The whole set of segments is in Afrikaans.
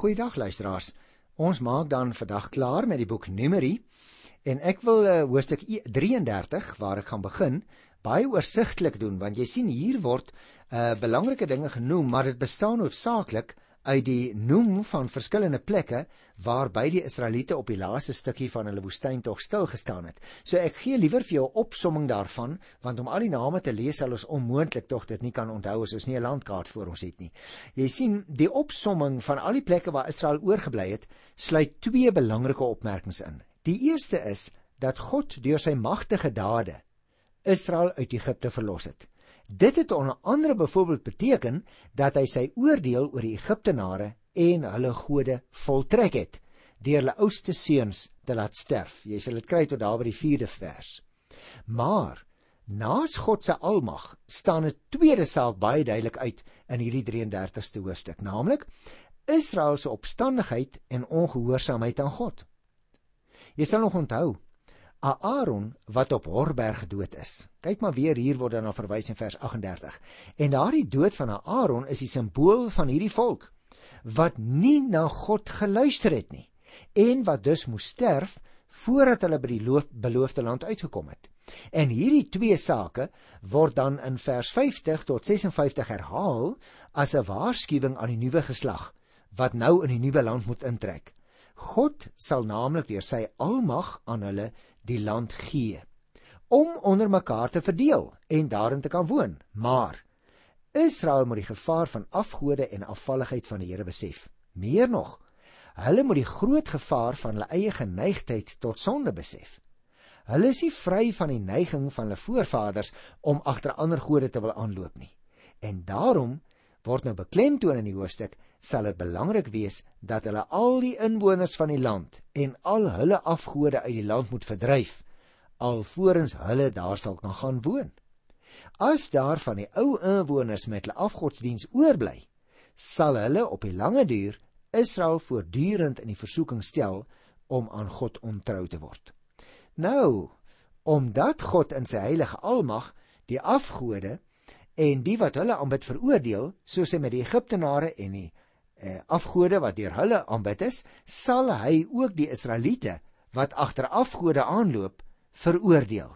Goeiedag luisteraars. Ons maak dan vandag klaar met die boek Numeri en ek wil uh, hoofstuk 33 waar ek gaan begin baie oorsigtelik doen want jy sien hier word uh, belangrike dinge genoem maar dit bestaan hoofsaaklik uit die noem van verskillende plekke waarby die Israeliete op die laaste stukkie van hulle woestyntog stil gestaan het. So ek gee liewer vir jou 'n opsomming daarvan, want om al die name te lees sal ons onmoontlik tog dit nie kan onthou as ons nie 'n landkaart voor ons het nie. Jy sien, die opsomming van al die plekke waar Israel oorgebly het, sluit twee belangrike opmerkings in. Die eerste is dat God deur sy magtige dade Israel uit Egipte verlos het. Dit het onder andere byvoorbeeld beteken dat hy sy oordeel oor die Egiptenare en hulle gode voltrek het deur hulle oudste seuns te laat sterf. Jy sal dit kry tot daar by die 4de vers. Maar naas God se almag staan 'n tweede saak baie duidelik uit in hierdie 33ste hoofstuk, naamlik Israel se opstandigheid en ongehoorsaamheid aan God. Jy sal nog onthou Aaron wat op Horberg gedood is. Kyk maar weer hier word dan na verwys in vers 38. En daardie dood van Aaron is die simbool van hierdie volk wat nie na God geluister het nie en wat dus moes sterf voordat hulle by die loof, beloofde land uitgekom het. En hierdie twee sake word dan in vers 50 tot 56 herhaal as 'n waarskuwing aan die nuwe geslag wat nou in die nuwe land moet intrek. God sal naamlik deur sy almag aan hulle die land gee om onder mekaar te verdeel en daarin te kan woon. Maar Israel moet die gevaar van afgode en afvalligheid van die Here besef. Meer nog, hulle moet die groot gevaar van hulle eie geneigtheid tot sonde besef. Hulle is nie vry van die neiging van hulle voorvaders om agter ander gode te wil aanloop nie. En daarom word nou beklemtoon in die hoofstuk sal dit belangrik wees dat hulle al die inwoners van die land en al hulle afgode uit die land moet verdryf alvorens hulle daar sal kan gaan woon. As daar van die ou inwoners met hulle afgodsdiens oorbly, sal hulle op die lange duur Israel voortdurend in die versoeking stel om aan God ontrou te word. Nou, omdat God in sy heilige almag die afgode en die wat hulle aanbid veroordeel, soos hy met die Egiptenare en die afgode wat deur hulle aanbid is, sal hy ook die Israeliete wat agter afgode aanloop veroordeel.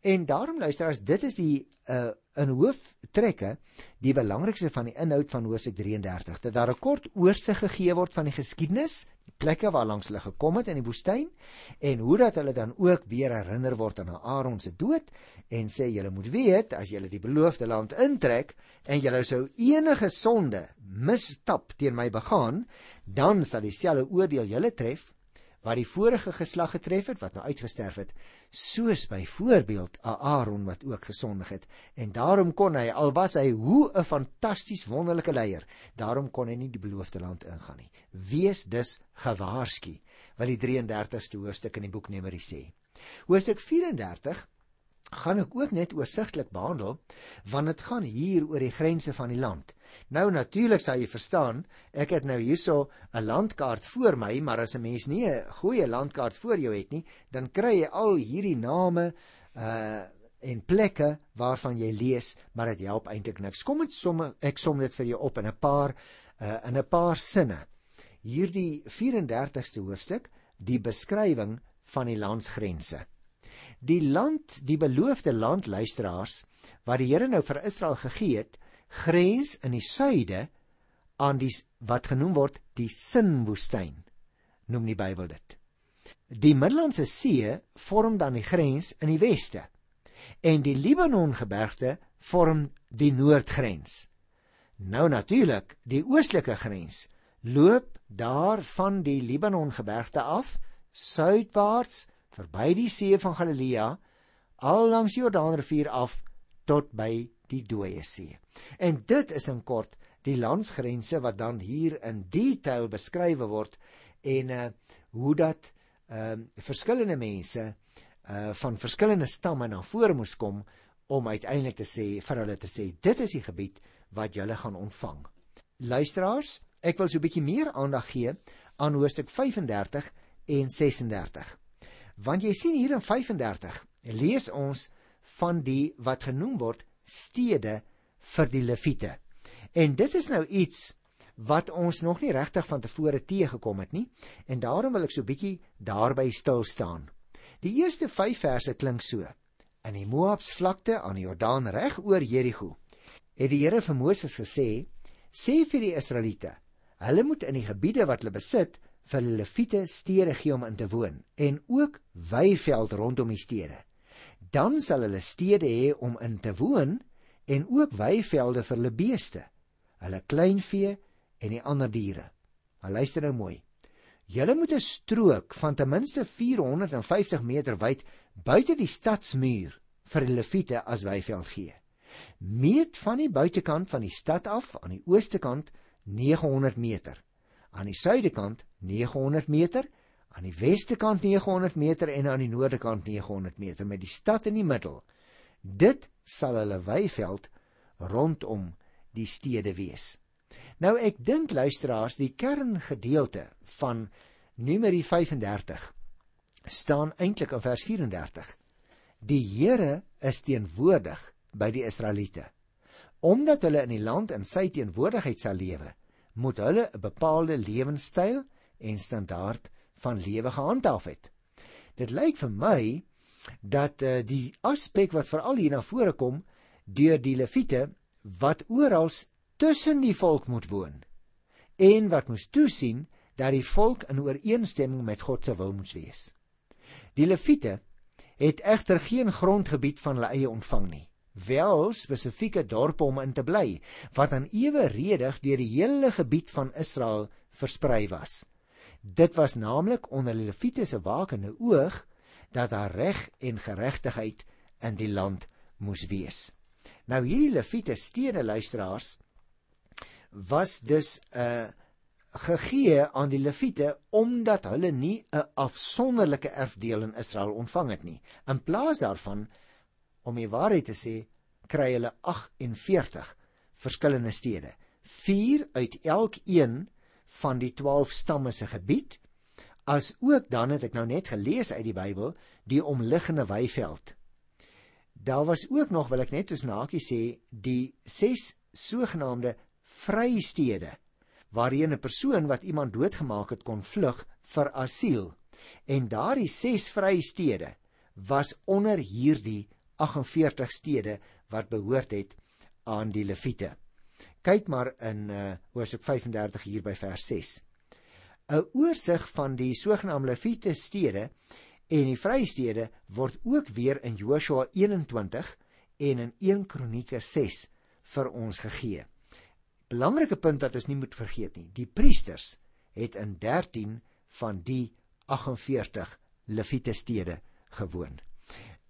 En daarom luister as dit is die uh, in hooftrekke die belangrikste van die inhoud van Hosea 33 dat daar 'n kort oorsig gegee word van die geskiedenis, die plekke waar langs hulle gekom het in die woestyn en hoe dat hulle dan ook weer herinner word aan Aaron se dood en sê julle moet weet as julle die beloofde land intrek en julle sou enige sonde misstap teen my begaan, dan sal dieselfde oordeel julle tref wat die vorige geslag getref het wat nou uitgesterf het soos byvoorbeeld Aaron wat ook gesondig het. En daarom kon hy al was hy hoe 'n fantasties wonderlike leier daarom kon hy nie die beloofde land ingaan nie. Wees dus gewaarsku wat die 33ste hoofstuk in die boek Numeri sê. Hoofstuk 34 gaan ek ook net oorsigtelik behandel want dit gaan hier oor die grense van die land. Nou natuurlik sal jy verstaan, ek het nou hierso 'n landkaart voor my, maar as 'n mens nie 'n goeie landkaart voor jou het nie, dan kry jy al hierdie name uh en plekke waarvan jy lees, maar dit help eintlik niks. Kom ek som ek som dit vir jou op in 'n paar uh in 'n paar sinne. Hierdie 34ste hoofstuk, die beskrywing van die landsgrense. Die land, die beloofde land luisteraars wat die Here nou vir Israel gegee het, grens in die suide aan die wat genoem word die Sinwoestyn. Noem die Bybel dit. Die Middellandse See vorm dan die grens in die weste en die Libanon gebergte vorm die noordgrens. Nou natuurlik, die oostelike grens loop daar van die Libanon gebergte af suidwaarts verby die see van Galilea al langs die Jordaanrivier af tot by die dooie see. En dit is in kort die landsgrense wat dan hier in detail beskryf word en uh hoe dat ehm uh, verskillende mense uh van verskillende stamme na vore moes kom om uiteindelik te sê vir hulle te sê dit is die gebied wat julle gaan ontvang. Luisteraars, ek wil so 'n bietjie meer aandag gee aan Hosea 35 en 36. Want jy sien hier in 35 lees ons van die wat genoem word stede vir die leviete. En dit is nou iets wat ons nog nie regtig van tevore teëgekom het nie en daarom wil ek so bietjie daarby stil staan. Die eerste 5 verse klink so: In die Moabs vlakte aan die Jordaan reg oor Jerigo het die Here vir Moses gesê: "Sê vir die Israeliete, hulle moet in die gebiede wat hulle besit vir leviete stede gee om in te woon en ook weiveld rondom die stede. Dan sal hulle stede hê om in te woon en ook weivelde vir hulle beeste, hulle kleinvee en die ander diere. Maar luister nou mooi. Julle moet 'n strook van ten minste 450 meter wyd buite die stadsmuur vir die leviete as weiveld gee. Meet van die buitekant van die stad af aan die ooste kant 900 meter, aan die suide kant 900 meter, aan die weste kant 900 meter en aan die noorde kant 900 meter met die stad in die middel. Dit sal hulle weiveld rondom die stede wees. Nou ek dink luisteraars, die kerngedeelte van Numeri 35 staan eintlik in vers 34. Die Here is teenwoordig by die Israeliete. Omdat hulle in die land in sy teenwoordigheid sal lewe, moet hulle 'n bepaalde lewenstyl en standaard van lewe gehandhaaf het. Dit lyk vir my dat uh, die aspek wat veral hier na vore kom deur die leviete wat oral tussen die volk moet woon en wat moes toesien dat die volk in ooreenstemming met God se wil moet wees. Die Lewiete het egter geen grondgebied van hulle eie ontvang nie, wel spesifieke dorpe om in te bly wat aan eweredig deur die hele gebied van Israel versprei was. Dit was naamlik onder die Lewiete se wakende oog dat daar reg en geregtigheid in die land moes wees. Nou hierdie Lewiete stede luisteraars was dus 'n uh, gegee aan die leviete omdat hulle nie 'n afsonderlike erfdeel in Israel ontvang het nie. In plaas daarvan om die waarheid te sê, kry hulle 48 verskillende stede, 4 uit elkeen van die 12 stamme se gebied, as ook dan het ek nou net gelees uit die Bybel, die omliggende weiveld. Daar was ook nog wil ek net soos Nakie sê, die 6 sogenaamde vrystede waarheen 'n persoon wat iemand doodgemaak het kon vlug vir asiel. En daardie 6 vrystede was onder hierdie 48 stede wat behoort het aan die leviete. Kyk maar in uh Hosea 35 hier by vers 6. 'n Oorsig van die sogenaamde leviete stede en die vrystede word ook weer in Joshua 21 en in 1 Kronieke 6 vir ons gegee belangrike punt wat ons nie moet vergeet nie. Die priesters het in 13 van die 48 Lewiete stede gewoon.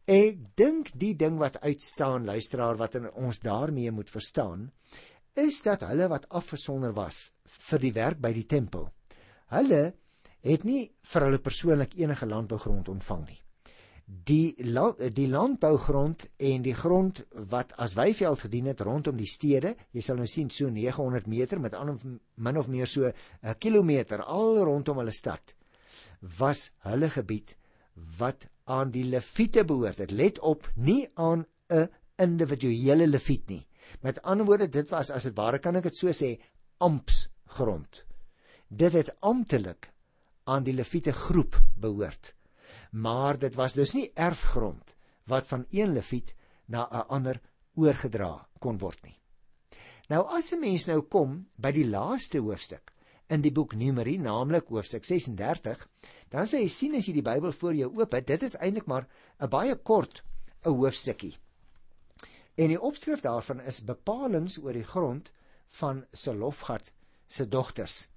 Ek dink die ding wat uitstaan luisteraar wat ons daarmee moet verstaan is dat hulle wat afgesonder was vir die werk by die tempel. Hulle het nie vir hulle persoonlik enige landbougrond ontvang nie die die landbougrond en die grond wat as weiveld gedien het rondom die stede, jy sal nou sien so 900 meter met ander min of meer so 'n kilometer al rondom hulle stad was hulle gebied wat aan die leviete behoort. Dit let op, nie aan 'n individuele leviet nie. Met ander woorde, dit was as dit ware kan ek dit so sê, amps grond. Dit het amptelik aan die leviete groep behoort maar dit was dus nie erfgrond wat van een leviet na 'n ander oorgedra kon word nie. Nou as 'n mens nou kom by die laaste hoofstuk in die boek Numeri, naamlik hoofstuk 36, dan sê jy sien as jy die Bybel voor jou oop het, dit is eintlik maar 'n baie kort 'n hoofstukkie. En die opskrif daarvan is bepalinge oor die grond van Selofgad se dogters.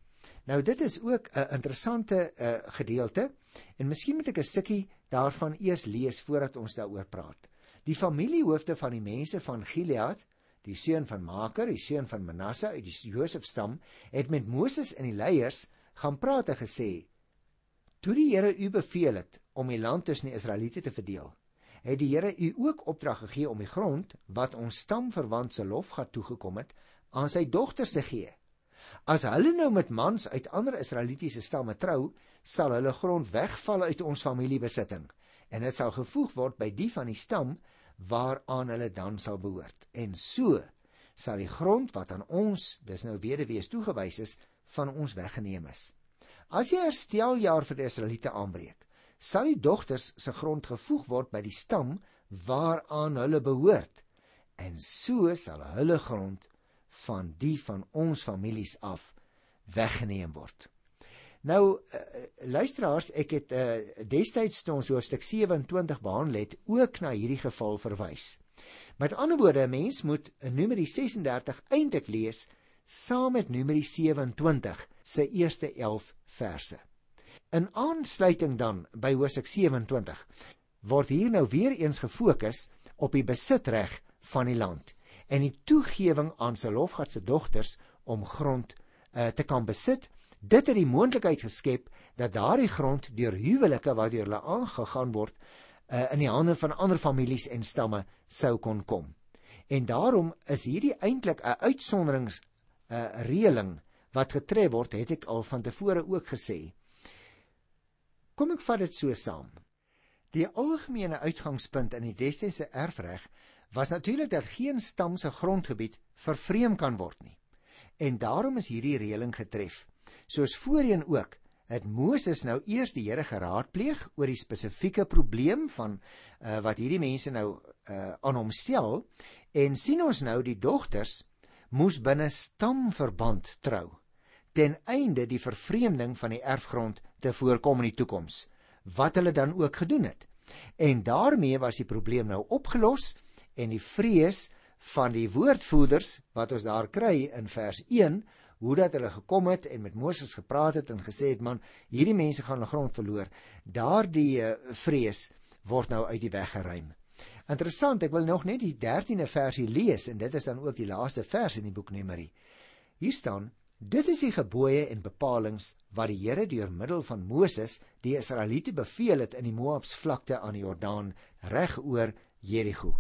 Nou dit is ook 'n interessante uh, gedeelte En miskien moet ek 'n stukkie daarvan eers lees voordat ons daaroor praat. Die familiehoofde van die mense van Gilead, die seun van Maker, die seun van Manasse uit die Josef stam, het met Moses en die leiers gaan praat en gesê: "Toe die Here u beveel het om die land tussen die Israeliete te verdeel, het die Here u ook opdrag gegee om die grond wat ons stamverwant se lof gehad toegekom het, aan sy dogters te gee." As hulle nou met mans uit ander Israelitiese stamme trou, sal hulle grond wegval uit ons familiebesitting en dit sal gevoeg word by die van die stam waaraan hulle dan sal behoort. En so sal die grond wat aan ons, dis nou weduwees toegewys is, van ons weggeneem is. As die hersteljaar vir die Israeliete aanbreek, sal die dogters se grond gevoeg word by die stam waaraan hulle behoort en so sal hulle grond van die van ons families af weggeneem word. Nou uh, luisteraars, ek het uh, destyds toe ons hoofstuk 27 behandel het, ook na hierdie geval verwys. Met ander woorde, 'n mens moet Numeri 36 eintlik lees saam met Numeri 27 se eerste 11 verse. In aansluiting dan by hoofstuk 27 word hier nou weer eens gefokus op die besitreg van die land en die toegewing aan Selofgad se dogters om grond uh, te kan besit. Dit het die moontlikheid geskep dat daardie grond deur huwelike wat deur hulle aangegaan word uh, in die hande van ander families en stamme sou kon kom. En daarom is hierdie eintlik 'n uitsonderings 'n uh, eh, reëling wat getref word, het ek al van tevore ook gesê. Kom ek vat dit so saam. Die algemene uitgangspunt in die destydse erfreg was natuurlik dat geen stam se grondgebied vervreem kan word nie. En daarom is hierdie reëling getref. Soos voorheen ook, het Moses nou eers die Here geraadpleeg oor die spesifieke probleem van uh, wat hierdie mense nou uh, aan hom stel en sien ons nou die dogters moes binne stamverband trou ten einde die vervreemding van die erfgrond te voorkom in die toekoms wat hulle dan ook gedoen het. En daarmee was die probleem nou opgelos en die vrees van die woordvoerders wat ons daar kry in vers 1 hoe dat hulle gekom het en met Moses gepraat het en gesê het man hierdie mense gaan hulle grond verloor. Daardie uh, vrees word nou uit die weg geruim. Interessant ek wil nog net die 13de versie lees en dit is dan ook die laaste vers in die boek Numeri. Hier staan dit is die gebooie en bepalinge wat die Here deur middel van Moses die Israeliete beveel het in die Moabs vlakte aan die Jordaan reg oor Jerigo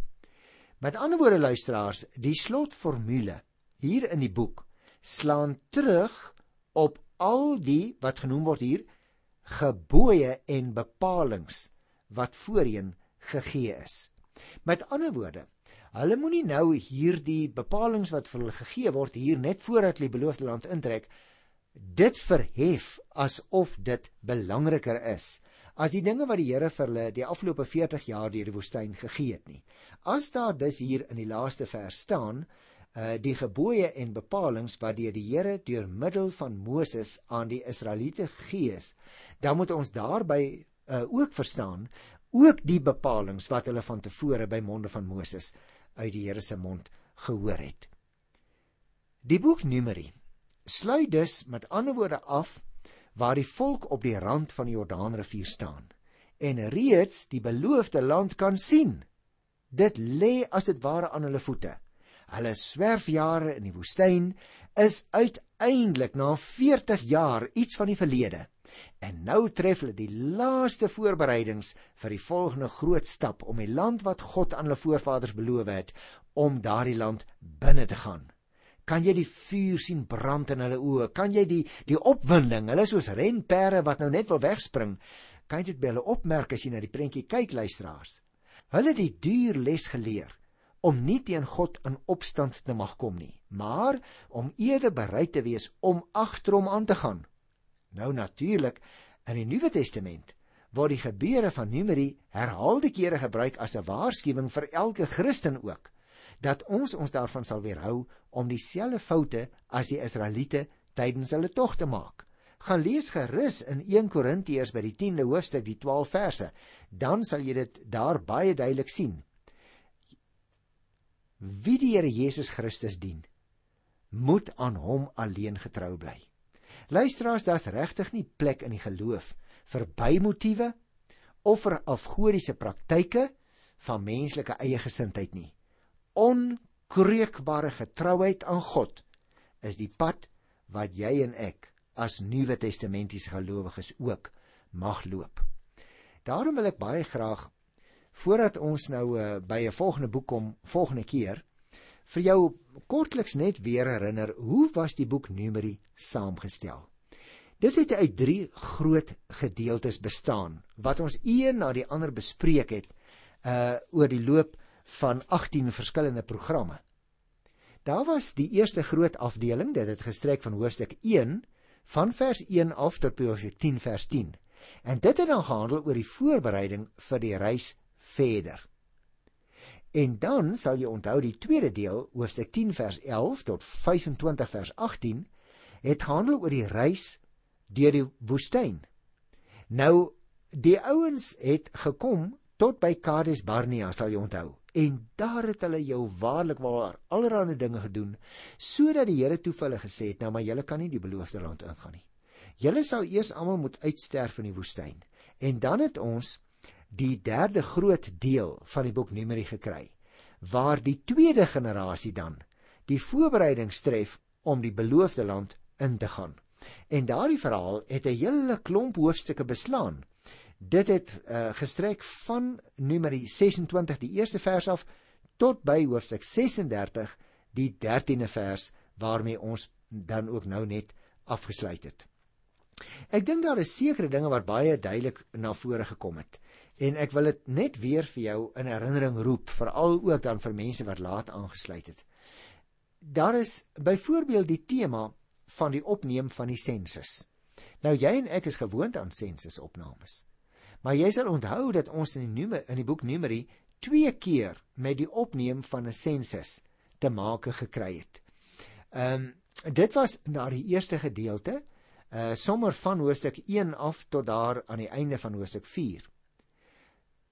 Met ander woorde luisteraars, die slotformule hier in die boek slaan terug op al die wat genoem word hier gebooie en bepalinge wat voorheen gegee is. Met ander woorde, hulle moenie nou hierdie bepalinge wat vir hulle gegee word hier net voordat hulle beloofde land intrek, dit verhef asof dit belangriker is as die dinge wat die Here vir hulle die afgelope 40 jaar deur die woestyn gegee het nie. As daar dus hier in die laaste vers staan, uh die gebooie en bepalinge wat deur die Here deur middel van Moses aan die Israeliete gegee is, dan moet ons daarby uh ook verstaan ook die bepalinge wat hulle van tevore by monde van Moses uit die Here se mond gehoor het. Die boek Numeri sluit dus met ander woorde af waar die volk op die rand van die Jordaanrivier staan en reeds die beloofde land kan sien. Dit lê as dit ware aan hulle voete. Hulle swerfjare in die woestyn is uiteindelik na 40 jaar iets van die verlede. En nou tref hulle die laaste voorbereidings vir die volgende groot stap om die land wat God aan hulle voorvaders beloof het om daardie land binne te gaan. Kan jy die vuur sien brand in hulle oë? Kan jy die die opwinding, hulle soos renpere wat nou net wil wegspring, kan jy dit by hulle opmerk as jy na die prentjie kyk luisteraars? Hulle het die duur les geleer om nie teen God in opstand te mag kom nie, maar om eerder bereid te wees om agter hom aan te gaan. Nou natuurlik in die Nuwe Testament word die gebeure van Numeri herhaalde kere gebruik as 'n waarskuwing vir elke Christen ook dat ons ons daarvan sal weerhou om dieselfde foute as die Israeliete tydens hulle tog te maak. Gaan lees gerus in 1 Korintiërs by die 10de hoofstuk die 12 verse, dan sal jy dit daar baie duidelik sien. Wie die Here Jesus Christus dien, moet aan hom alleen getrou bly. Luisteraars, daar's regtig nie plek in die geloof vir bymotiewe of vir afgodiese praktyke van menslike eie gesindheid nie onkreukbare getrouheid aan God is die pad wat jy en ek as Nuwe Testamentiese gelowiges ook mag loop. Daarom wil ek baie graag voordat ons nou uh, by 'n volgende boek kom volgende keer vir jou kortliks net weer herinner hoe was die boek Numeri saamgestel. Dit het uit 3 groot gedeeltes bestaan wat ons een na die ander bespreek het uh oor die loop van 18 verskillende programme. Daar was die eerste groot afdeling, dit het gestrek van hoofstuk 1 van vers 1 af tot hoofstuk 10 vers 10. En dit het dan gehandel oor die voorbereiding vir die reis verder. En dan sal jy onthou die tweede deel, hoofstuk 10 vers 11 tot 25 vers 18, het gehandel oor die reis deur die woestyn. Nou die ouens het gekom tot by Kades Barnea, sal jy onthou. En daar het hulle jou waarlik waar allerlei dinge gedoen sodat die Here toe vir hulle gesê het, nou maar julle kan nie die beloofde land ingaan nie. Julle sou eers almal moet uitsterf in die woestyn. En dan het ons die derde groot deel van die boek Numeri gekry waar die tweede generasie dan die voorbereiding tref om die beloofde land in te gaan. En daardie verhaal het 'n hele klomp hoofstukke beslaan. Dit het uh, gestrek van Numeri 26 die eerste vers af tot by hoofstuk 36 die 13de vers waarmee ons dan ook nou net afgesluit het. Ek dink daar is sekere dinge wat baie duidelik na vore gekom het en ek wil dit net weer vir jou in herinnering roep veral ook dan vir mense wat laat aangesluit het. Daar is byvoorbeeld die tema van die opneem van die sensus. Nou jy en ek is gewoond aan sensusopnames. Maar jy sal onthou dat ons in die nume in die boek Numeri twee keer met die opneem van 'n sensus te make gekry het. Ehm um, dit was na die eerste gedeelte, uh sommer van hoofstuk 1 af tot daar aan die einde van hoofstuk 4.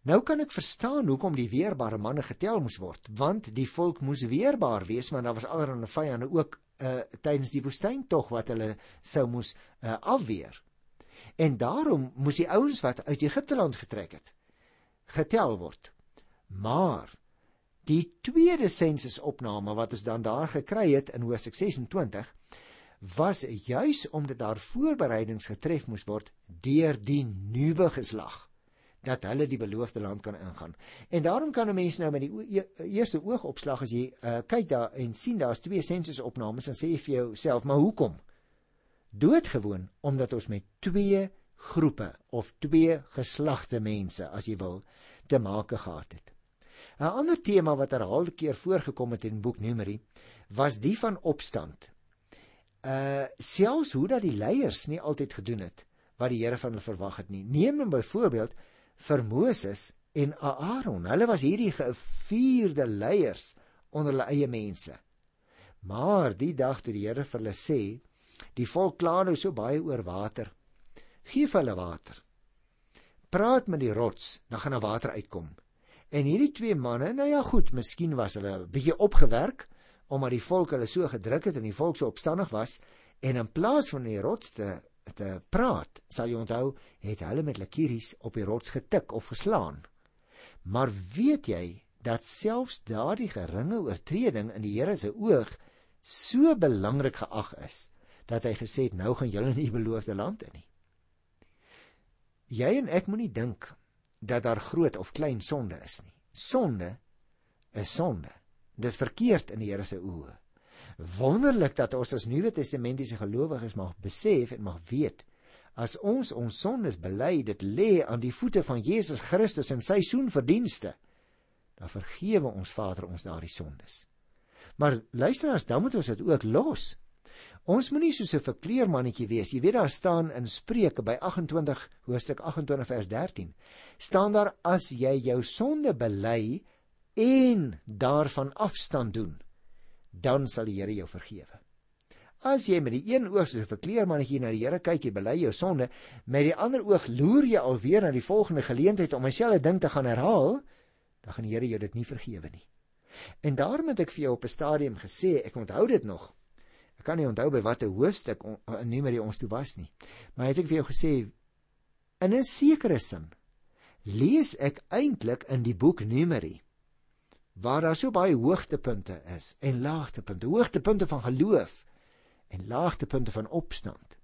Nou kan ek verstaan hoekom die weerbare manne getel moes word, want die volk moes weerbaar wees, maar daar was allerlei vyande ook uh tydens die woestyntog wat hulle sou moes uh afweer. En daarom moes die ouens wat uit Egipte land getrek het getel word. Maar die tweede sensusopname wat ons dan daar gekry het in Hosea 26 was juis omdat daar voorbereidings getref moes word deur die nuwe geslag dat hulle die beloofde land kan ingaan. En daarom kan 'n mens nou met die e-, eerste oogopslag as jy uh, kyk daar en sien daar's twee sensusopnames en sê vir jouself, maar hoekom? Doodgewoon omdat ons met twee groepe of twee geslagte mense, as jy wil, te make gehad het. 'n Ander tema wat herhaalde keer voorgekom het in boek Numeri, was die van opstand. Uh selfs hoe dat die leiers nie altyd gedoen het wat die Here van hulle verwag het nie. Neem nou byvoorbeeld vir Moses en Aaron. Hulle was hierdie gevierde leiers onder hulle eie mense. Maar die dag toe die Here vir hulle sê, die volk kla nou so baie oor water. Geef hulle water. Praat met die rots, dan gaan daar water uitkom. En hierdie twee manne, nou ja goed, miskien was hulle 'n bietjie opgewerk omdat die volk hulle so gedruk het en die volk so opstandig was en in plaas van die rots te te praat, sal jy onthou, het hulle met lakiris op die rots getik of geslaan. Maar weet jy dat selfs daardie geringe oortreding in die Here se oog so belangrik geag is dat hy gesê het nou gaan julle in die beloofde land in nie. Jy en ek moenie dink dat daar groot of klein sonde is nie. Sonde is sonde. Dit is verkeerd in die Here se oë wonderlik dat ons as Nuwe Testamentiese gelowiges mag besef en mag weet as ons ons sondes bely, dit lê aan die voete van Jesus Christus en sy soenverdienste, dan vergewe ons Vader ons daardie sondes. Maar luisteraars, dan moet ons dit ook los. Ons moenie soos 'n verkleermannetjie wees. Jy weet daar staan in Spreuke by 28 hoofstuk 28 vers 13. staan daar as jy jou sonde bely en daarvan afstand doen, dan sal die Here jou vergewe. As jy met die een oog so 'n verkleermannetjie na die Here kyk, jy bely jou sonde, met die ander oog loer jy alweer na die volgende geleentheid om dieselfde ding te gaan herhaal, dan gaan die Here jou dit nie vergewe nie. En daarom het ek vir jou op 'n stadium gesê, ek onthou dit nog. Ek kan nie onthou by watter hoofstuk in Numeri ons toe was nie. Maar het ek vir jou gesê in 'n sekere sin lees ek eintlik in die boek Numeri waar daar so baie hoogtepunte is en laagtepunte, hoogtepunte van geloof en laagtepunte van opstand.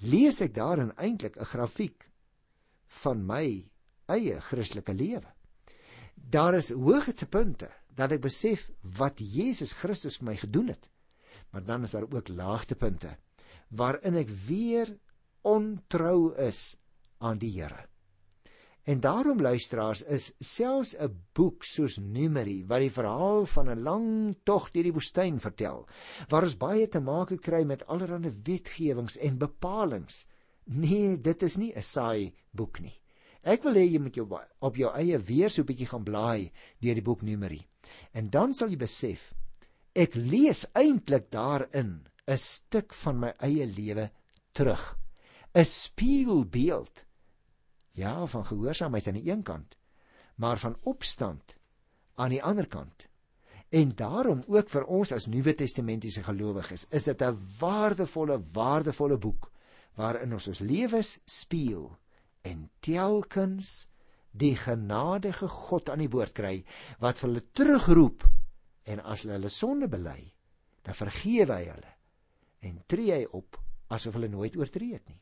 Lees ek daarin eintlik 'n grafiek van my eie Christelike lewe. Daar is hoogtepunte dat ek besef wat Jesus Christus vir my gedoen het. Maar dan is daar ook laagtepunte waarin ek weer ontrou is aan die Here. En daarom luisteraars is selfs 'n boek soos Numeri wat die verhaal van 'n lang tog deur die woestyn vertel, waar ons baie te maak kry met allerlei wetgewings en bepalinge. Nee, dit is nie 'n saai boek nie. Ek wil hê jy moet jou op jou eie weer so 'n bietjie gaan blaai deur die boek Numeri. En dan sal jy besef ek lees eintlik daarin 'n stuk van my eie lewe terug. 'n Spieelbeeld Ja, van gehoorsaamheid aan die een kant, maar van opstand aan die ander kant. En daarom ook vir ons as Nuwe Testamentiese gelowiges, is dit 'n waardevolle, waardevolle boek waarin ons ons lewens speel en telkens die genadige God aan die woord kry wat vir hulle terugroep en as hulle hulle sonde bely, dan vergewe hy hulle en tree hy op asof hulle nooit oortree het nie.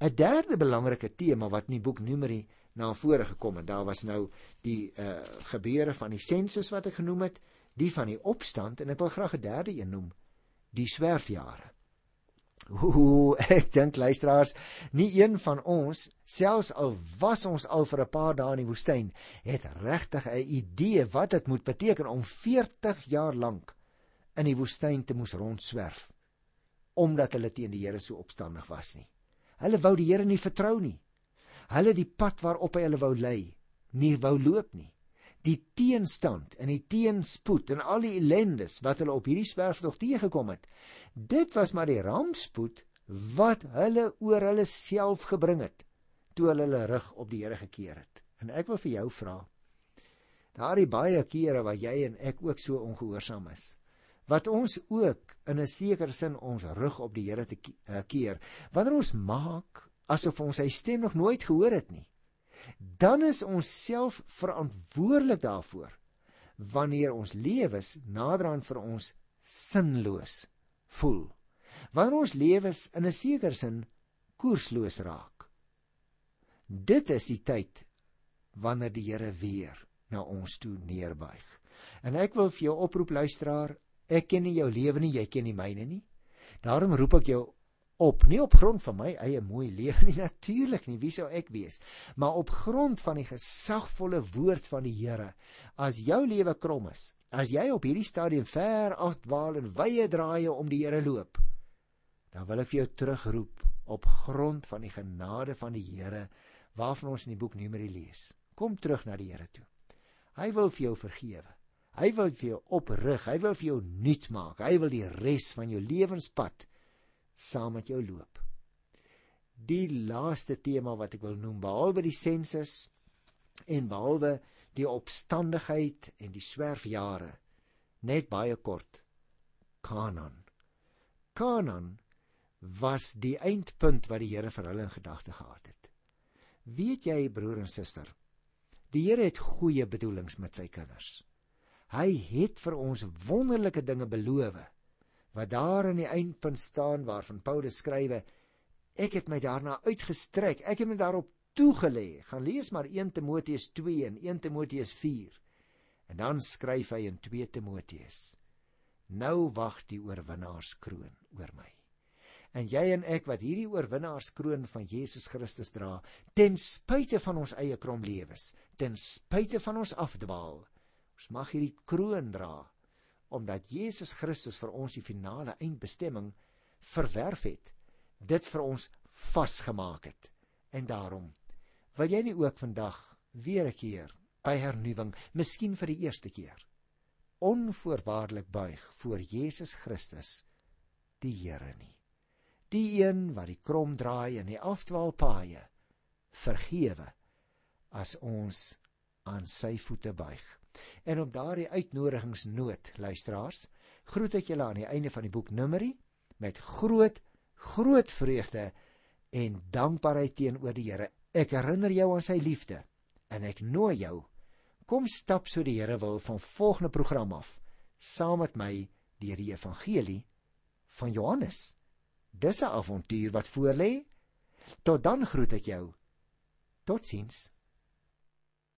'n Derde belangrike tema wat in die boek Numeri na vore gekom het, daar was nou die uh gebeure van die sensus wat ek genoem het, die van die opstand en ek wil graag 'n derde een noem, die swerfjare. Ooh, ek dink luisteraars, nie een van ons, selfs al was ons al vir 'n paar dae in die woestyn, het regtig 'n idee wat dit moet beteken om 40 jaar lank in die woestyn te moes rondswerf omdat hulle teen die Here so opstandig was nie. Hulle wou die Here nie vertrou nie. Hulle die pad waarop hy hulle wou lei, nie wou loop nie. Die teenstand en die teenspoed en al die ellendes wat hulle op hierdie swerftog teëgekom het, dit was maar die rampspoed wat hulle oor hulle self gebring het toe hulle hulle rug op die Here gekeer het. En ek wil vir jou vra, daardie baie kere wat jy en ek ook so ongehoorsaam is, wat ons ook in 'n sekere sin ons rug op die Here te eh, keer. Wanneer ons maak asof ons sy stem nog nooit gehoor het nie dan is ons self verantwoordelik daarvoor wanneer ons lewens naderhand vir ons sinloos voel. Wanneer ons lewens in 'n sekere sin koersloos raak. Dit is die tyd wanneer die Here weer na ons toe neerbuig. En ek wil vir jou oproep luisteraar Ek ken nie jou lewe nie, jy ken nie myne nie. Daarom roep ek jou op, nie op grond van my eie mooi lewe nie natuurlik nie, wie sou ek wees, maar op grond van die gesagvolle woord van die Here. As jou lewe krom is, as jy op hierdie stadium ver afdwaal en wye draaie om die Here loop, dan wil ek vir jou terugroep op grond van die genade van die Here waarvan ons in die boek Numeri lees. Kom terug na die Here toe. Hy wil vir jou vergewe. Hy wil vir jou oprig, hy wil vir jou nuut maak. Hy wil die res van jou lewenspad saam met jou loop. Die laaste tema wat ek wil noem, behalwe die sensus en behalwe die opstandigheid en die swerfjare, net baie kort. Kanaan. Kanaan was die eindpunt wat die Here vir hulle in gedagte gehad het. Weet jy broer en suster, die Here het goeie bedoelings met sy kinders. Hy het vir ons wonderlike dinge beloof wat daar aan die eindpunt staan waarvan Paulus skrywe ek het my daarna uitgestrek. Ek het my daarop toegelê. Gaan lees maar 1 Timoteus 2 en 1 Timoteus 4 en dan skryf hy in 2 Timoteus nou wag die oorwinnaarskroon oor my. En jy en ek wat hierdie oorwinnaarskroon van Jesus Christus dra ten spyte van ons eie krom lewens ten spyte van ons afdwaal Ons mag hierdie kroon dra omdat Jesus Christus vir ons die finale eindbestemming verwerf het. Dit vir ons vasgemaak het. En daarom wil jy nie ook vandag weer 'n keer by hernuwing, miskien vir die eerste keer, onvoorwaardelik buig voor Jesus Christus, die Here nie. Die een wat die krom draai en die afdwaal paaie vergewe as ons aan sy voete buig. En op daardie uitnodigingsnoot, luisteraars, groet ek julle aan die einde van die boek Numeri met groot groot vreugde en dankbaarheid teenoor die Here. Ek herinner jou aan sy liefde en ek nooi jou kom stap so die Here wil van volgende program af saam met my deur die evangelie van Johannes. Dis 'n avontuur wat voorlê. Tot dan groet ek jou. Totsiens.